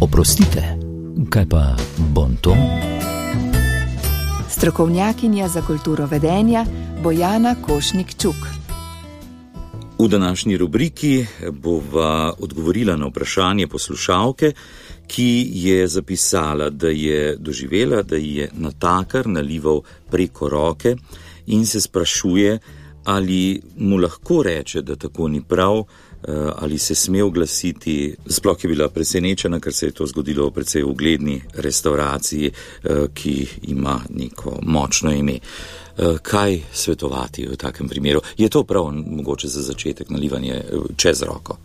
Oprostite, kaj pa bonton? Strokovnjakinja za kulturo vedenja Bojana Košnik Čuk. V današnji rubriki bova odgovorila na vprašanje poslušalke, ki je zapisala, da je doživela, da je natakar nalival preko roke in se sprašuje, ali mu lahko reče, da tako ni prav, Eh, ali se sme oglasiti. Sploh je bila presenečena, ker se je to zgodilo v precej ugledni restauraciji, eh, ki ima neko močno ime. Eh, kaj svetovati v takem primeru? Je to prav mogoče za začetek nalivanje čez roko?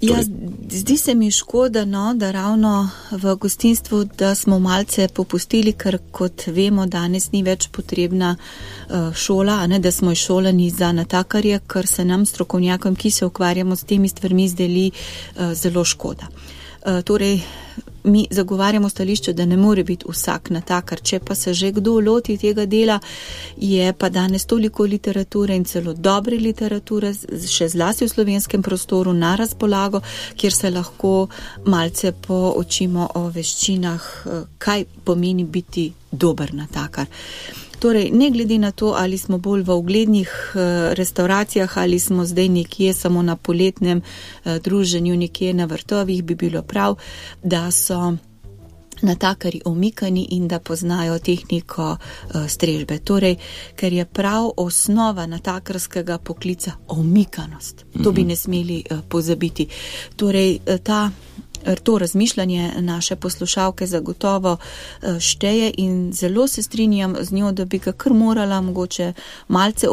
Ja, torej- zdi se mi škoda, no, da ravno v gostinstvu, da smo malce popustili, ker kot vemo, danes ni več potrebna uh, šola, ne, da smo šolani za natakarje, ker se nam strokovnjakom, ki se ukvarjamo s temi stvarmi, zdeli uh, zelo škoda. Uh, torej, mi zagovarjamo stališče, da ne more biti vsak natakar. Če pa se že kdo loti tega dela, je pa danes toliko literature in celo dobre literature, še zlasti v slovenskem prostoru, na razpolago, kjer se lahko malce poočimo o veščinah, eh, kaj pomeni biti dober natakar. Torej, ne glede na to, ali smo bolj v uglednih eh, restauracijah ali smo zdaj nekje samo na poletnem eh, druženju, nekje na vrtovih, bi bilo prav, da so natakari omikani in da poznajo tehniko eh, strežbe. Torej, ker je prav osnova natakarskega poklica omikanost. To bi mhm. ne smeli pozabiti. Torej, ta to razmišljanje naše poslušalke zagotovo eh, šteje in zelo se strinjam z njo, da bi ga kar morala mogoče malce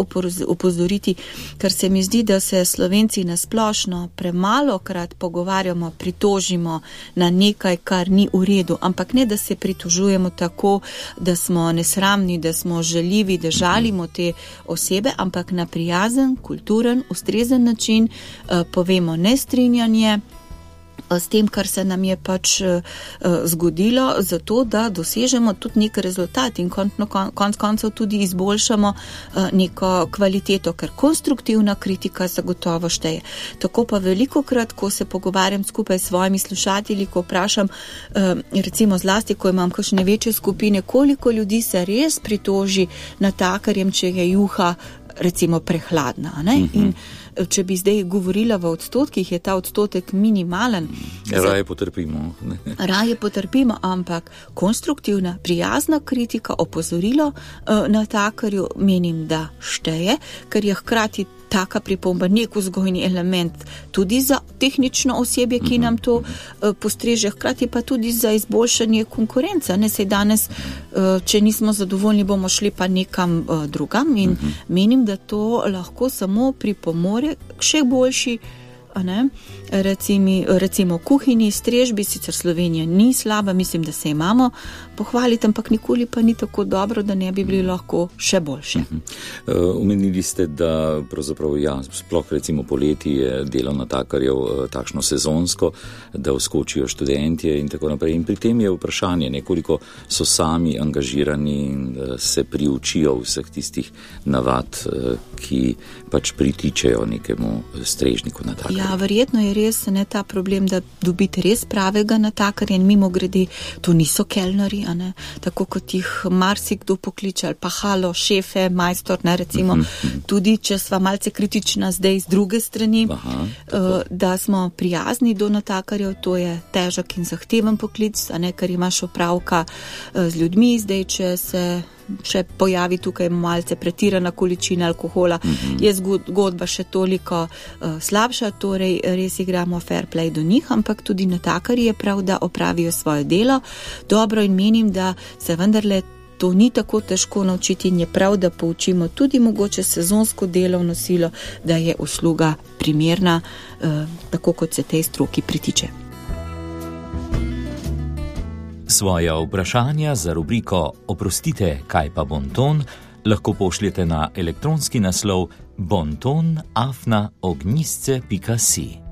opozoriti, ker se mi zdi, da se slovenci nasplošno premalo krat pogovarjamo, pritožimo na nekaj, kar ni v redu, ampak ne, da se pritožujemo tako, da smo nesramni, da smo željivi, da žalimo te osebe, ampak na prijazen, kulturen, ustrezen način uh, povemo nestrinjanje, Eh, s tem, kar se nam je pač uh, zgodilo, zato da dosežemo tudi nek rezultat in konc konc koncev tudi izboljšamo neko kvaliteto, ker konstruktivna kritika zagotovo šteje. Tako pa veliko krat, ko se pogovarjam skupaj s svojimi slušatelji, ko vprašam, recimo zlasti, ko imam kakšne večje skupine, koliko ljudi se res pritoži na takarjem, če je juha recimo prehladna. Uh mhm. -huh če bi zdaj govorila v odstotkih, je ta odstotek minimalen. Ja, raje potrpimo. Raje potrpimo, ampak konstruktivna, prijazna kritika, opozorilo uh, na takarju menim, da šteje, ker je hkrati taka pripomba nek vzgojni element tudi za tehnično osebje, ki nam to uh, postreže, hkrati pa tudi za izboljšanje konkurence. Ne se danes, uh, če nismo zadovoljni, bomo šli pa nekam uh, drugam in -huh. menim, da to lahko samo pripomore k še boljši recimo, recimo kuhinji, strežbi, sicer Slovenija ni slaba, mislim, da se imamo pohvaliti, ampak nikoli pa ni tako dobro, da ne bi bili lahko še boljše. Umenili mhm. ste, da pravzaprav ja, sploh recimo poleti je delo na takarjev eh, takšno sezonsko, da vskočijo študentje in tako naprej. In pri tem je vprašanje, nekoliko so sami angažirani in eh, se priučijo vseh tistih navad, eh, ki pač pritičejo nekemu strežniku na takarjev. Ja, verjetno je res ne ta problem, da dobite res pravega natakarja in mimo grede, to niso kelnari, tako kot jih marsikdo pokliče ali pa halo, šefe, majstor, ne recimo, uh mhm, -huh. Mhm. tudi če sva malce kritična zdaj z druge strani, Aha, uh, da smo prijazni do natakarjev, to je težak in zahteven poklic, ne, ker imaš opravka uh, z ljudmi, zdaj če se še pojavi tukaj malce pretirana količina alkohola, mhm. -huh. je zgodba še toliko uh, slabša, torej res igramo fair play do njih, ampak tudi na takari je prav, da opravijo svoje delo dobro in menim, da se vendarle. To ni tako težko naučiti in je prav, da poučimo tudi mogoče sezonsko delovno silo, da je usluga primerna, eh, tako kot se tej stroki pritiče. Svoja vprašanja za rubriko Oprostite, kaj pa bonton, lahko pošljete na elektronski naslov bonton.afna ognisce.si.